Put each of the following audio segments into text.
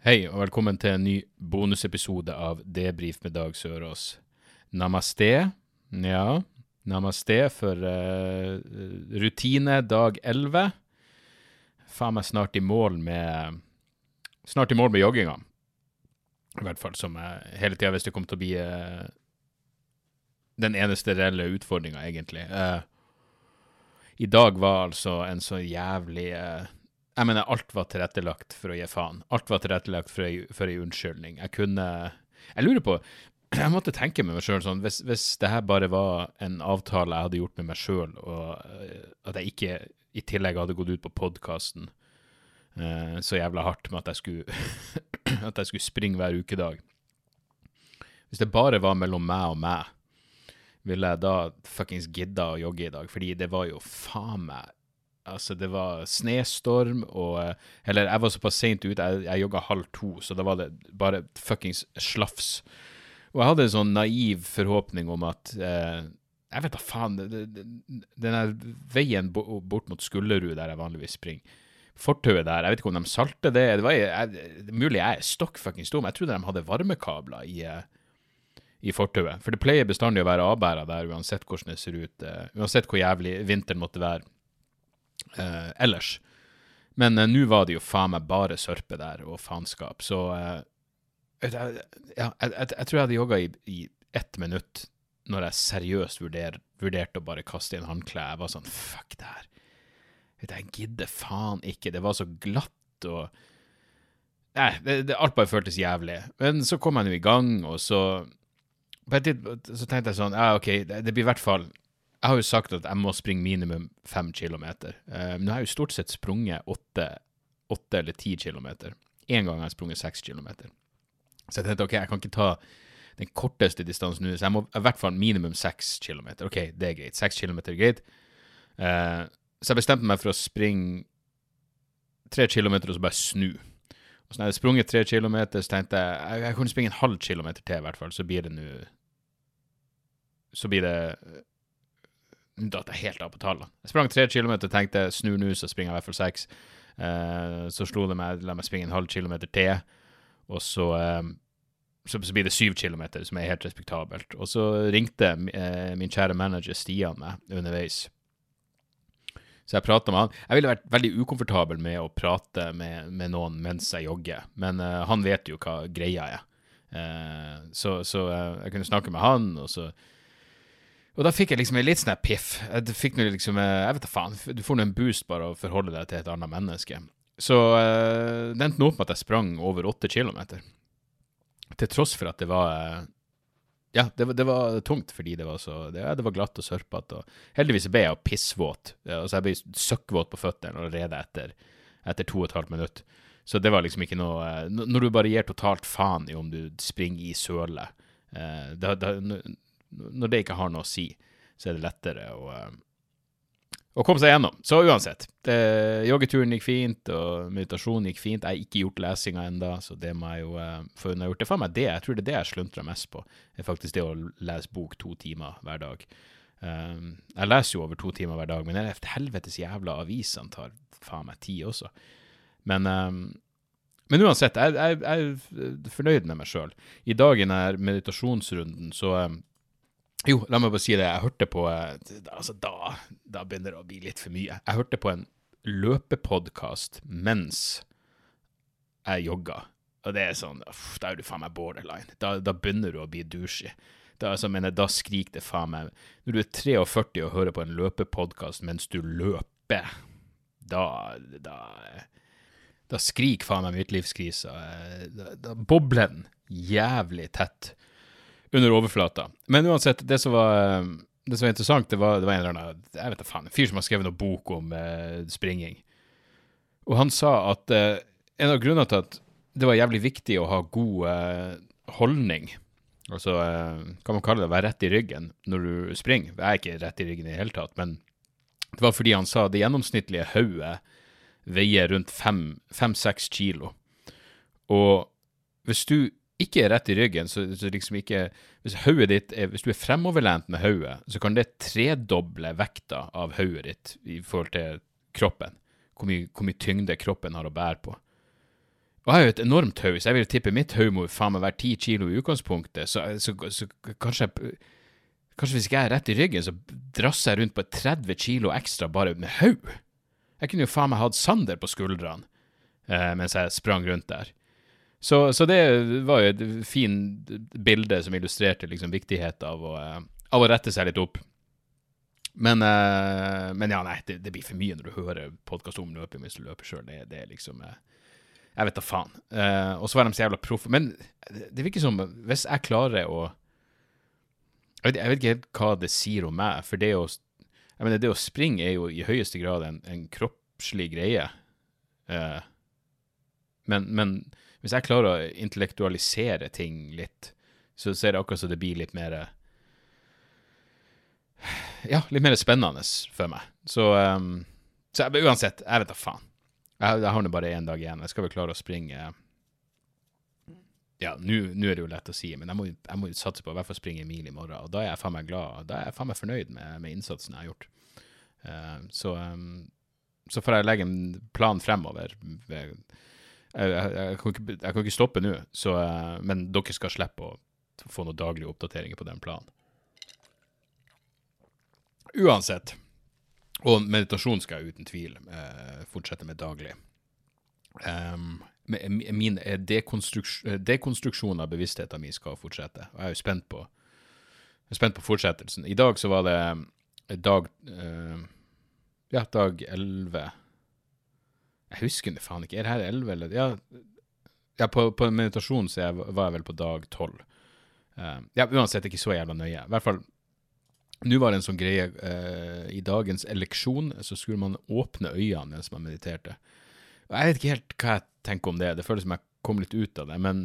Hei, og velkommen til en ny bonusepisode av Debrif med Dag Sørås. Namaste. Ja, namaste for uh, rutine dag 11. Faen meg snart i mål med Snart i mål med jogginga. I hvert fall som jeg hele tida visste kom til å bli uh, den eneste reelle utfordringa, egentlig. Uh, I dag var altså en så jævlig eh, jeg mener, alt var tilrettelagt for å gi faen. Alt var tilrettelagt for ei, for ei unnskyldning. Jeg kunne Jeg lurer på Jeg måtte tenke med meg sjøl sånn hvis, hvis det her bare var en avtale jeg hadde gjort med meg sjøl, og eh, at jeg ikke i tillegg hadde gått ut på podkasten uh, så jævla hardt med at jeg skulle At jeg skulle springe hver ukedag Hvis det bare var mellom meg og meg, ville jeg da fuckings gidda å jogge i dag? Fordi det var jo faen meg Altså, det var snestorm, og eh, Eller, jeg var såpass seint ute, jeg, jeg jogga halv to, så da var det bare fuckings slafs. Og jeg hadde en sånn naiv forhåpning om at eh, Jeg vet da faen Den der veien bort mot Skullerud, der jeg vanligvis springer Fortauet der, jeg vet ikke om de salter det. Det, var, jeg, mulig jeg er stokk fuckings dum. Jeg trodde de hadde varmekabler i, eh, i fortauet. For det pleier bestandig å være avbæra der, uansett hvordan det ser ut. eh, uansett hvor jævlig vinteren måtte være eh, ellers. Men eh, nå var det jo faen meg bare sørpe der og faenskap, så eh, jeg, jeg, jeg, jeg tror jeg hadde jogga i, i ett minutt når jeg seriøst vurder, vurderte å bare kaste inn håndkleet. Jeg var sånn fuck det her. Jeg gidder faen ikke. Det var så glatt og Nei, det, det, alt bare føltes jævlig. Men så kom jeg nå i gang, og så på et tidspunkt så tenkte jeg sånn Ja, OK, det, det blir i hvert fall jeg har jo sagt at jeg må springe minimum fem kilometer. Uh, nå har jeg jo stort sett sprunget åtte, åtte eller ti kilometer. Én gang har jeg sprunget seks kilometer. Så jeg tenkte ok, jeg kan ikke ta den korteste distansen nå, så jeg må i hvert fall minimum seks kilometer. Ok, det er greit. Seks kilometer er greit. Uh, så jeg bestemte meg for å springe tre kilometer og så bare snu. Og så når jeg hadde sprunget tre kilometer, så tenkte jeg jeg, jeg kunne springe en halv kilometer til, i hvert fall, så blir det nå Så blir det datt jeg helt av på tallene. Jeg sprang tre kilometer og tenkte snu nå, så springer jeg i hvert fall seks. Eh, så slo det meg, la meg springe en halv kilometer til, og så eh, så, så blir det syv kilometer, som er helt respektabelt. Og så ringte eh, min kjære manager Stian meg underveis. Så jeg prata med han. Jeg ville vært veldig ukomfortabel med å prate med, med noen mens jeg jogger, men eh, han vet jo hva greia er. Eh, så så eh, jeg kunne snakke med han, og så Og da fikk jeg liksom en litt sånn piff. Jeg fikk noe liksom eh, Jeg vet da faen. Du får nå en boost bare å forholde deg til et annet menneske. Så uh, det endte nå opp med at jeg sprang over åtte kilometer til tross for at det var eh, Ja, det var, det var tungt fordi det var så Det, det var glatt og sørpete. Heldigvis ble jeg pissvåt. Altså, jeg ble søkkvåt på føttene og rede etter, etter to og et halvt minutt. Så det var liksom ikke noe Når du bare gir totalt faen i om du springer i sølet eh, da, da, Når det ikke har noe å si, så er det lettere å eh, å komme seg gjennom. Så uansett. Det, joggeturen gikk fint, og meditasjonen gikk fint. Jeg har ikke gjort lesinga ennå, så det må jeg jo uh, få unnagjort. Det er faen meg det. Jeg tror det er det jeg sluntrer mest på, er faktisk det å lese bok to timer hver dag. Um, jeg leser jo over to timer hver dag, men den helvetes jævla avisene tar faen meg tid også. Men, um, men uansett, jeg, jeg, jeg er fornøyd med meg sjøl. I dag i denne meditasjonsrunden så um, jo, la meg bare si det. Jeg hørte på eh, Altså, da, da begynner det å bli litt for mye. Jeg hørte på en løpepodkast mens jeg jogga. Og det er sånn uff, Da er du faen meg borderline. Da, da begynner du å bli douchey. Da, altså, da skriker det faen meg Når du er 43 og hører på en løpepodkast mens du løper, da Da, da skriker faen meg midtlivskrisa. Da, da bobler den jævlig tett under overflata. Men uansett, det som var, det som var interessant, det var, det var en eller annen jeg vet da faen, en fyr som har skrevet noen bok om eh, springing. Og han sa at eh, en av grunnene til at det var jævlig viktig å ha god eh, holdning. Altså, eh, kan man kalle det å være rett i ryggen når du springer? Jeg er ikke rett i ryggen i det hele tatt, men det var fordi han sa det gjennomsnittlige hodet veier rundt fem-seks kilo. Og hvis du ikke er rett i ryggen, så, så liksom ikke Hvis hodet ditt er, hvis du er fremoverlent med hodet, så kan det tredoble vekta av hodet ditt i forhold til kroppen. Hvor mye, hvor mye tyngde kroppen har å bære på. Og jeg har jo et enormt hode, så jeg vil tippe mitt hode må faen meg være ti kilo i utgangspunktet. Så, så, så, kanskje Kanskje hvis ikke jeg er rett i ryggen, så drasser jeg rundt på 30 kilo ekstra bare med hode. Jeg kunne jo faen meg hatt Sander på skuldrene eh, mens jeg sprang rundt der. Så, så, det var jo et fint bilde som illustrerte liksom viktigheten av å, eh, av å rette seg litt opp. Men, uh, men ja, nei, det, det, blir for mye når du hører podkast om løping hvis du løper sjøl. Det, det, er liksom uh, Jeg vet da faen. Uh, og så var de så jævla proffe. Men det, virker som hvis jeg klarer å jeg vet, jeg vet, ikke helt hva det sier om meg, for det å, mener, det å springe er jo i høyeste grad en, en kroppslig greie. Men, men hvis jeg klarer å intellektualisere ting litt, så ser det akkurat som det blir litt mer Ja, litt mer spennende for meg. Så, um, så uansett, jeg vet da faen. Jeg, jeg har nå bare én dag igjen. Jeg skal vel klare å springe Ja, nå er det jo lett å si, men jeg må, jeg må satse på å i hvert fall springe en mil i morgen. Og da er jeg faen meg glad. Da er jeg faen meg fornøyd med, med innsatsen jeg har gjort. Uh, så, um, så får jeg legge en plan fremover. Ved, jeg, jeg, jeg, kan ikke, jeg, kan ikke, stoppe nå, uh, men dere skal slippe å få noen daglige oppdateringer på den planen. Uansett. Og meditasjon skal jeg uten tvil uh, fortsette med daglig. Um, min dekonstruksjon, dekonstruksjon av bevisstheten min skal fortsette. Og jeg er jo spent på, er spent på fortsettelsen. I dag så var det dag uh, Ja, dag 11 jeg husker det faen ikke. Er det her 11, eller? Ja, ja på, på meditasjon så jeg, var jeg vel på dag 12. Uh, eh, ja, uansett ikke så jævla nøye. I hvert fall, nå var det en sånn greie uh, I dagens eleksjon så skulle man åpne øynene mens man mediterte. Og Jeg vet ikke helt hva jeg tenker om det. Det føles som jeg kom litt ut av det. Men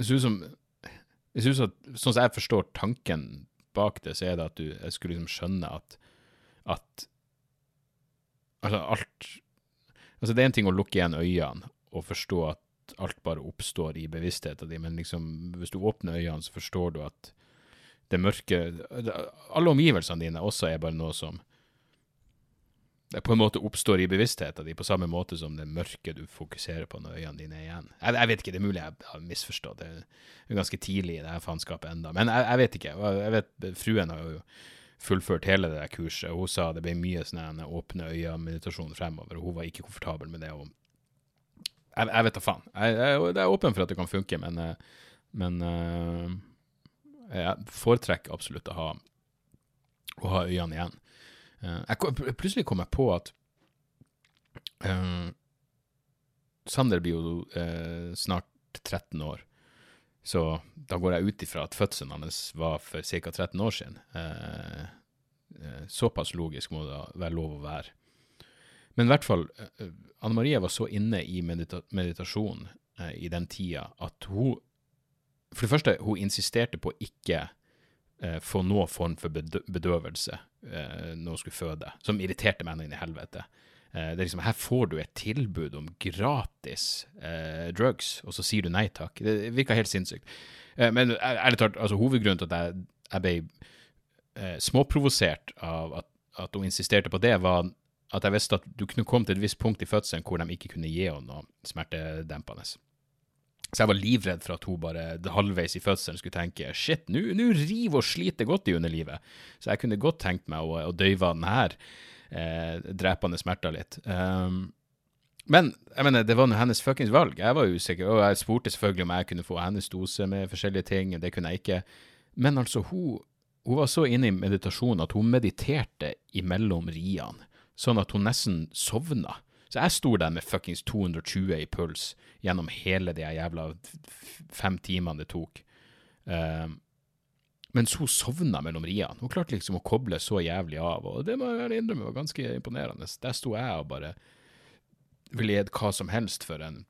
det ser ut som, det ser ut som Sånn som jeg forstår tanken bak det, så er det at du jeg skulle liksom skjønne at, at Altså, alt Altså, det er en ting å lukke igjen øynene og forstå at alt bare oppstår i bevisstheten din, men liksom, hvis du åpner øynene, så forstår du at det mørke Alle omgivelsene dine også er bare noe som det på en måte oppstår i bevisstheten din, på samme måte som det mørke du fokuserer på når øynene dine er igjen. Jeg, jeg vet ikke, det er mulig jeg har misforstått. Det er ganske tidlig i det her faenskapet enda. Men jeg, jeg, vet ikke. Jeg vet, Fruen har jo fullført hele det der kurset. Hun sa det ble mye sånn åpne øyne-meditasjon fremover, og hun var ikke komfortabel med det. og Jeg, jeg vet da faen. Jeg, jeg, jeg, er åpen for at det kan funke, men, eh, men uh, jeg foretrekker absolutt å ha, å ha øynene igjen. Uh, jeg, plutselig kom jeg på at uh, Sander blir jo snart 13 år. Så da går jeg ut ifra at fødselen hans var for ca. 13 år siden. Eh, eh, såpass logisk må det være lov å være. Men i hvert fall, eh, Anne Marie var så inne i medita meditasjon eh, i den tida at hun For det første, hun insisterte på å ikke eh, få noen form for bedøvelse eh, når hun skulle føde, som irriterte meg inn i helvete. Eh, det er liksom, Her får du et tilbud om gratis eh, drugs, og så sier du nei takk. Det virker helt sinnssykt. Eh, men ærlig talt, altså, hovedgrunnen til at jeg, jeg ble eh, småprovosert av at, at, hun insisterte på det, var at jeg visste at du kunne komme til et visst punkt i fødselen hvor de ikke kunne gi henne noe smertedempende. Så jeg var livredd for at hun bare halvveis i fødselen skulle tenke shit, nå river og sliter godt i underlivet. Så jeg kunne godt tenkt meg å, å døyve den her drepende smerter litt. Um, men jeg mener, det var nå hennes fuckings valg. Jeg var usikker, og jeg spurte selvfølgelig om jeg kunne få hennes dose med forskjellige ting. Det kunne jeg ikke. Men altså, hun, hun var så inne i meditasjon at hun mediterte imellom riene, sånn at hun nesten sovna. Så jeg sto der med fuckings 220 i puls gjennom hele de jævla fem timene det tok. Um, mens hun sovna mellom riene. Hun klarte liksom å koble så jævlig av, og det må jeg innrømme var ganske imponerende. Der sto jeg og bare ville gitt hva som helst for en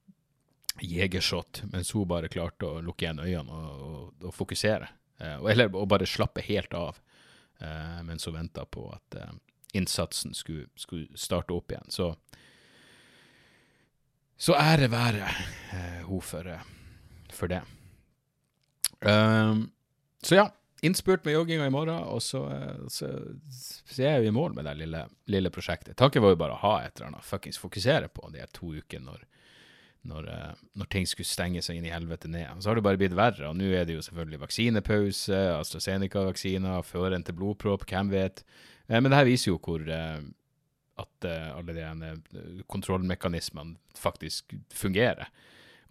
jegershot, mens hun bare klarte å lukke igjen øynene og, og, og fokusere. Eh, eller og bare slappe helt av eh, mens hun venta på at eh, innsatsen skulle, skulle, starte opp igjen. Så, så ære være eh, hun for, eh, for det. Um, så ja, innspurt med jogginga i morgen, og så, eh, så, så, er jo i mål med det lille, lille prosjektet. Tanken var jo bare å ha et eller annet fuckings fokusere på de her to ukene når, når, når, ting skulle stenge seg inn i helvete ned. Så har det bare blitt verre, og nå er det jo selvfølgelig vaksinepause, AstraZeneca-vaksiner, føreren til blodpropp, hvem vet. Men det her viser jo hvor at alle de kontrollmekanismene faktisk fungerer.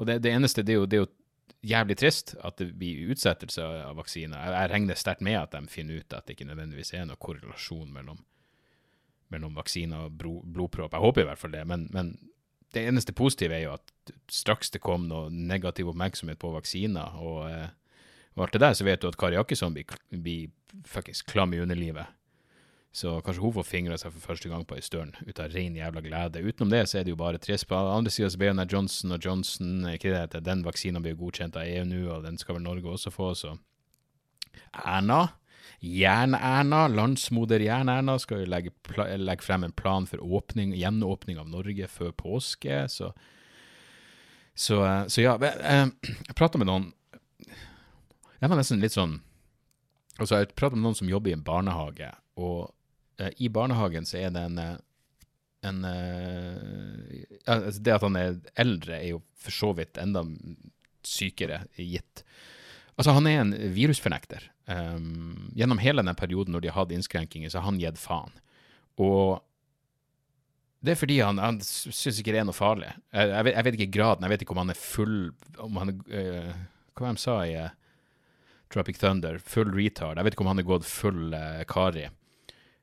Og det, det eneste, det er, jo, det er, jo, jævlig trist at det blir utsettelse av vaksiner. Jeg, jeg regner sterkt med at de finner ut at det ikke nødvendigvis er noen korrelasjon mellom, mellom vaksiner og blodpropp. Jeg håper i hvert fall det, men, men, det eneste positive er jo at straks det kom noe negativ oppmerksomhet på vaksiner og, eh, og alt det der, så vet du at Kari Jakkesson blir, blir fuckings klam i underlivet så kanskje hun får fingra seg for første gang på ei stund, ut av ren jævla glede. Utenom det så er det jo bare trist. På andre sida så ble den Johnson og Johnson ikke det heter, Den vaksinen blir godkjent av EU nå, og den skal vel Norge også få, så Erna, Jern-Erna, landsmoder Jern-Erna, skal jo legge, legge, frem en plan for åpning, gjenåpning av Norge før påske, så Så, så ja, eh, jeg prata med noen Jeg var nesten litt sånn Altså, jeg prata med noen som jobber i en barnehage, og Eh, I barnehagen så er det en, eh, en eh, altså Det at han er eldre, er jo for så vidt enda sykere gitt. Altså, han er en virusfornekter. Um, gjennom hele den perioden når de har hatt innskrenkinger, så har han gitt faen. Og det er fordi han, han syns ikke det er noe farlig. Jeg, jeg, vet, jeg, vet, ikke graden, jeg vet ikke om han er full om han uh, Hva var det de sa i uh, Tropic Thunder? Full retard. Jeg vet ikke om han er gått full uh, Kari.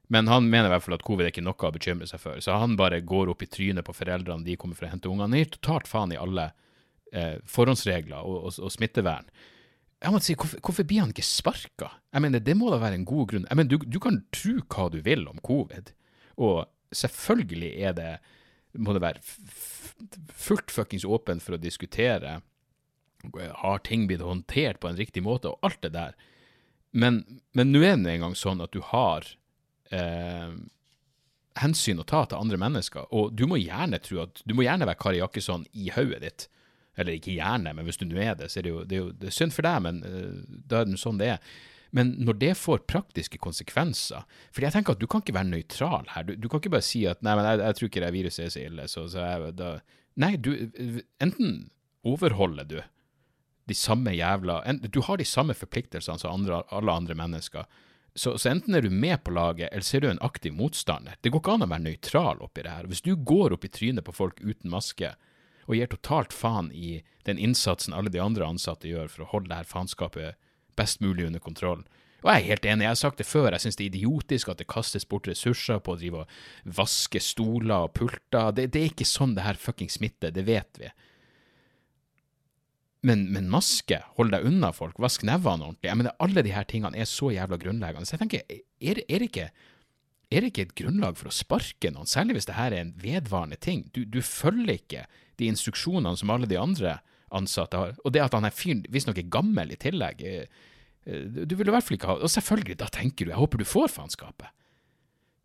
Men han mener i hvert fall at covid er ikke noe å bekymre seg for. Så han bare går opp i trynet på foreldrene de kommer for å hente ungene. Han gir totalt faen i alle eh, forhåndsregler og, og, og, smittevern. Jeg må si, hvorfor, hvorfor, blir han ikke sparka? Jeg mener, Det må da være en god grunn. Jeg mener, du, du kan tro hva du vil om covid, og selvfølgelig er det må det være fullt fuckings åpent for å diskutere. Har ting blitt håndtert på en riktig måte, og alt det der. Men nå er det engang sånn at du har eh, hensyn å ta til andre mennesker. Og du må gjerne tro at, du må gjerne være Kari Jakkesson i hodet ditt. Eller ikke gjerne, men hvis du nå er det, så er det jo, det er jo det er synd for deg, men uh, da er det sånn det er. Men når det får praktiske konsekvenser For jeg tenker at du kan ikke være nøytral her. Du, du kan ikke bare si at nei, men jeg, jeg tror ikke det viruset er så ille, så, så jeg, da Nei, du Enten overholder du de samme jævla Du har de samme forpliktelsene som andre, alle andre mennesker. Så, så, enten er du med på laget, eller så er du en aktiv motstander. Det går ikke an å være nøytral oppi det her. Hvis du går opp i trynet på folk uten maske, og gir totalt faen i den innsatsen alle de andre ansatte gjør for å holde det her faenskapet best mulig under kontroll. Og jeg er helt enig, jeg har sagt det før, jeg synes det er idiotisk at det kastes bort ressurser på å drive og vaske stoler og pulter. Det, det er ikke sånn det her fucking smitter, det vet vi. Men, men, maske, hold deg unna folk, vask nevene ordentlig. Jeg mener, Alle de her tingene er så jævla grunnleggende. Så jeg tenker, er, er, det ikke, er, det ikke, et grunnlag for å sparke noen, særlig hvis det her er en vedvarende ting? Du, du følger ikke de instruksjonene som alle de andre ansatte har. Og det at han er fyren visstnok er gammel i tillegg eh, eh, Du vil i hvert fall ikke ha Og selvfølgelig, da tenker du, jeg håper du får faenskapet.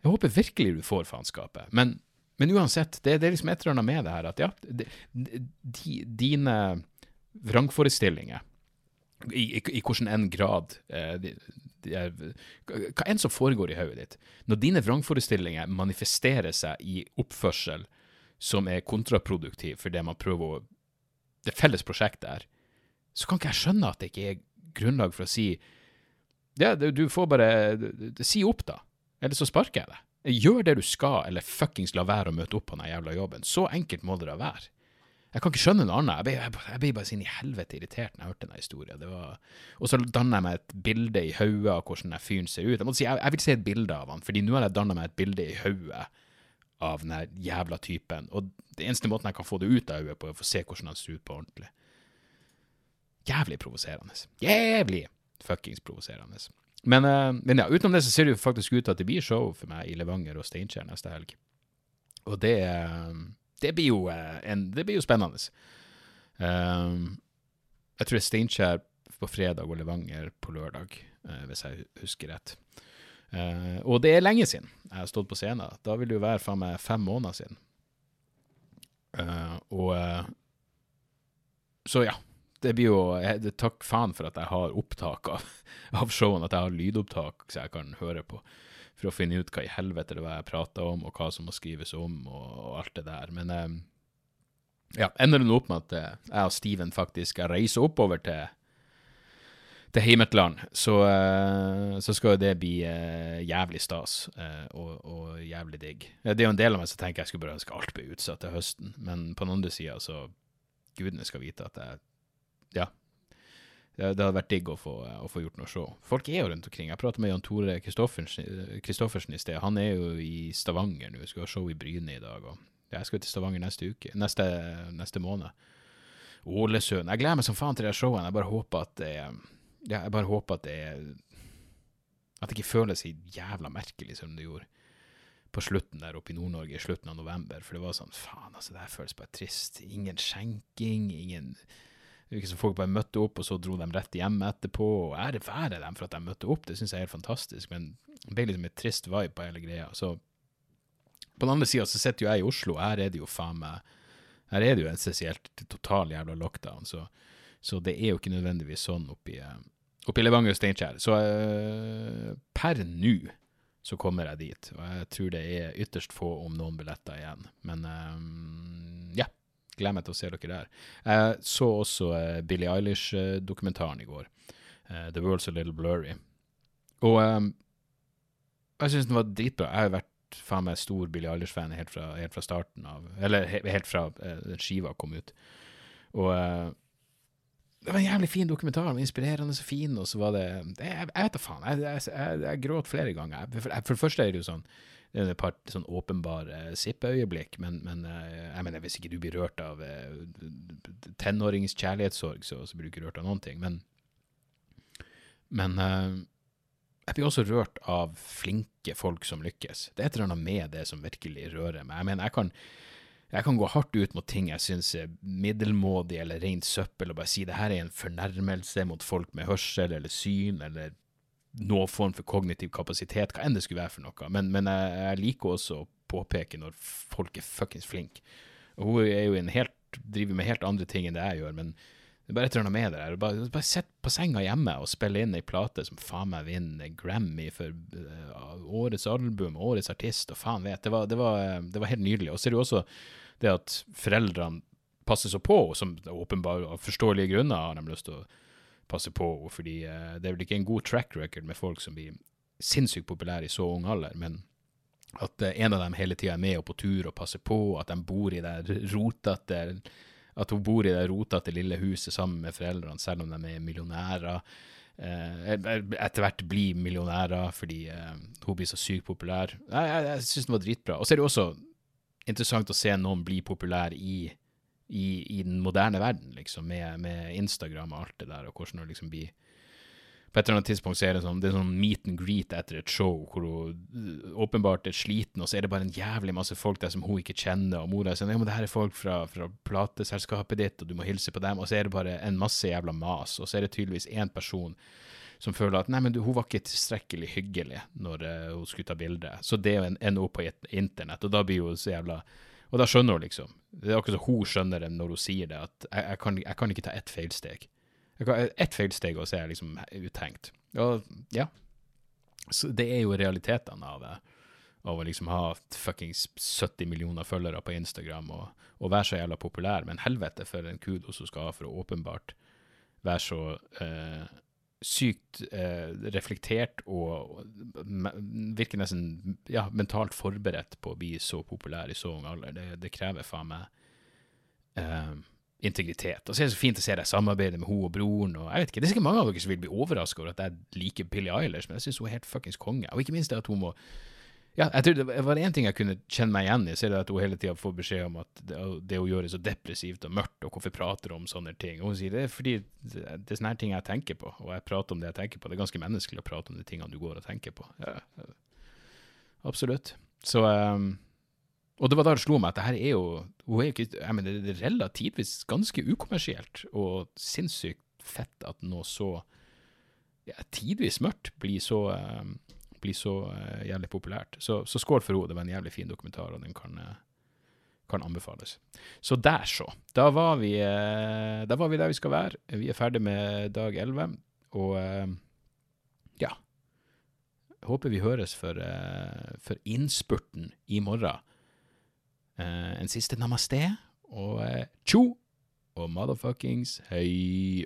Jeg håper virkelig du får faenskapet. Men, men uansett, det, det, er liksom et eller annet med det her at ja, de, de, dine vrangforestillinger, i, i, i hvordan enn grad eh, de, de er, Hva enn som foregår i hodet ditt, når dine vrangforestillinger manifesterer seg i oppførsel som er kontraproduktiv for det man prøver å Det felles prosjektet er, så kan ikke jeg skjønne at det ikke er grunnlag for å si Ja, du får bare Si opp, da. Eller så sparker jeg deg. Gjør det du skal, eller fuckings la være å møte opp på den jævla jobben. Så enkelt må det da være. Jeg kan ikke skjønne noe annet. Jeg ble, jeg, jeg ble bare så inn i helvete irritert når jeg hørte denne historien. Og så danner jeg meg et bilde i hodet av hvordan den fyren ser ut. Jeg, si, jeg, jeg, vil se et bilde av han, fordi nå har jeg danna meg et bilde i hodet av den jævla typen. Og det eneste måten jeg kan få det ut av hodet på, er å få se hvordan han ser ut på ordentlig. Jævlig provoserende. Jævlig fuckings provoserende. Men, uh, men, ja, utenom det så ser det jo faktisk ut til at det blir show for meg i Levanger og Steinkjer neste helg. Og det uh, det blir jo, eh, en, det blir jo spennende. Um, jeg tror det er Steinkjer på fredag og Levanger på lørdag, uh, hvis jeg husker rett. Uh, og det er lenge siden jeg har stått på scenen. Da vil det jo være faen meg fem måneder siden. Uh, og Så ja. Det blir jo jeg, Takk faen for at jeg har opptak av, av showene, at jeg har lydopptak så jeg kan høre på. For å finne ut hva i helvete det var jeg prata om, og hva som må skrives om, og, og alt det der. Men eh, ja, ender det nå opp med at jeg og Steven faktisk skal reise oppover til til heimetland, så, eh, så skal jo det bli uh, jævlig stas uh, og, og, jævlig digg. Det er jo en del av meg som tenker jeg skulle bare ønske alt ble utsatt til høsten, men på den andre sida så Gudene skal vite at jeg Ja. Det, hadde vært digg å få, å få, gjort noe show. Folk er jo rundt omkring. Jeg pratet med Jan Tore Kristoffersen i sted. Han er jo i Stavanger nå. Skal ha show i Bryne i dag. Jeg skal til Stavanger neste uke. Neste, neste måned. Ålesund. Jeg gleder meg som faen til det showet. Jeg bare håper at det ja, jeg bare håper at det At det ikke føles så jævla merkelig som det gjorde på slutten der oppe i Nord-Norge, i slutten av november. For det var sånn Faen, altså, det her føles bare trist. Ingen skjenking, ingen det virker folk bare møtte opp, og så dro de rett hjem etterpå. Og ære være dem for at de møtte opp, det syns jeg er helt fantastisk. Men det ble liksom et trist vibe på hele greia. Så på den andre sida så sitter jo jeg i Oslo, her er det jo faen meg Her er det jo en spesielt total jævla lockdown, så, så det er jo ikke nødvendigvis sånn oppi, oppi i Levanger og Steinkjer. Så uh, per nå så kommer jeg dit, og jeg tror det er ytterst få om noen billetter igjen. Men um, ja, gleder meg til å se dere der. Jeg så også uh, Billie Eilish-dokumentaren i går, uh, The World's A Little Blurry. Og um, jeg syns den var dritbra. Jeg har vært faen meg stor Billie Eilish-fan helt, helt, fra starten av Eller helt fra uh, skiva kom ut. Og det var en jævlig fin dokumentar, den var inspirerende og fin, og så var det Jeg, jeg vet da faen, jeg, jeg, jeg, jeg, gråt flere ganger. For, for, det første er det jo sånn det er et par sånn åpenbare sippeøyeblikk, men, men uh, jeg mener, hvis ikke du blir rørt av uh, tenårings kjærlighetssorg, så, så, blir du ikke rørt av noen ting. Men, men jeg blir også rørt av flinke folk som lykkes. Det er et eller annet med det som virkelig rører meg. Jeg mener, jeg kan jeg kan gå hardt ut mot ting jeg syns er middelmådig eller rent søppel, og bare si det her er en fornærmelse mot folk med hørsel eller syn eller noen form for kognitiv kapasitet, hva enn det skulle være for noe. Men, men jeg, jeg, liker også å påpeke når folk er fuckings flinke. Hun er jo en helt, driver med helt andre ting enn det jeg gjør, men det er bare et eller annet med det der. Bare, bare sitt på senga hjemme og spille inn ei plate som faen meg vinner Grammy for uh, årets album, årets artist, og faen vet. Det var, det var, det var helt nydelig. Og så er det jo også det at foreldrene passer så på, som åpenbart av forståelige grunner har de lyst til å passe på henne, fordi uh, det er vel ikke en god track record med folk som blir sinnssykt populære i så ung alder, men at uh, en av dem hele tida er med og på tur og passer på, at de bor i det rotete at hun bor i det rotete lille huset sammen med foreldrene, selv om de er millionærer. Eh, etter hvert blir millionærer fordi eh, hun blir så sykt populær. Jeg, jeg, jeg syns den var dritbra. Og så er det også interessant å se noen bli populær i, i, i den moderne verden, liksom, med, med, Instagram og alt det der, og hvordan det liksom blir på et eller annet tidspunkt så er det sånn, det er sånn meet and greet etter et show hvor hun åpenbart er sliten, og så er det bare en jævlig masse folk der som hun ikke kjenner, og mora sier ja, men det her er folk fra, fra plateselskapet ditt, og du må hilse på dem, og så er det bare en masse jævla mas, og så er det tydeligvis én person som føler at nei, men du, hun var ikke tilstrekkelig hyggelig når uh, hun skulle ta bilde. Så det ender opp på internett, og da blir hun så jævla Og da skjønner hun liksom. Det er akkurat som hun skjønner det når hun sier det, at jeg, jeg, kan, jeg kan, ikke ta ett feilsteg. Ett feilsteg, og så er jeg liksom uthengt. Og ja. Så det er jo realitetene av det av å liksom ha fuckings 70 millioner følgere på Instagram og, og, være så jævla populær, men helvete for en kudos hun skal ha for å åpenbart være så eh, sykt eh, reflektert og, virker nesten ja, mentalt forberedt på å bli så populær i så ung alder. Det, det krever faen meg eh, integritet. Og så er det så fint å se deg samarbeide med hun og broren. og jeg vet ikke, Det er sikkert mange av dere som vil bli overraska over at jeg liker Billie Eilish, men jeg syns hun er helt fuckings konge. Og ikke minst det at hun må ja, jeg tror det var én ting jeg kunne kjenne meg igjen i, så er det at hun hele tida får beskjed om at det, det hun gjør er så depressivt og mørkt, og hvorfor prater hun om sånne ting. Og hun sier det er fordi det, er sånne ting jeg tenker på, og jeg prater om det jeg tenker på. Det er ganske menneskelig å prate om de tingene du går og tenker på. Ja, absolutt. Så um, og det var da det slo meg at det her er jo, hun er ikke, jeg mener, det er relativt ganske ukommersielt og sinnssykt fett at noe så ja, tidvis mørkt blir så, uh, blir så uh, jævlig populært. Så, så skål for henne. Det var en jævlig fin dokumentar, og den kan, uh, kan anbefales. Så der, så. Da var, vi, da var vi der vi skal være. Vi er ferdig med dag 11, og ja Håper vi høres for, for innspurten i morgen. en siste namaste, og tjo og motherfuckings hei.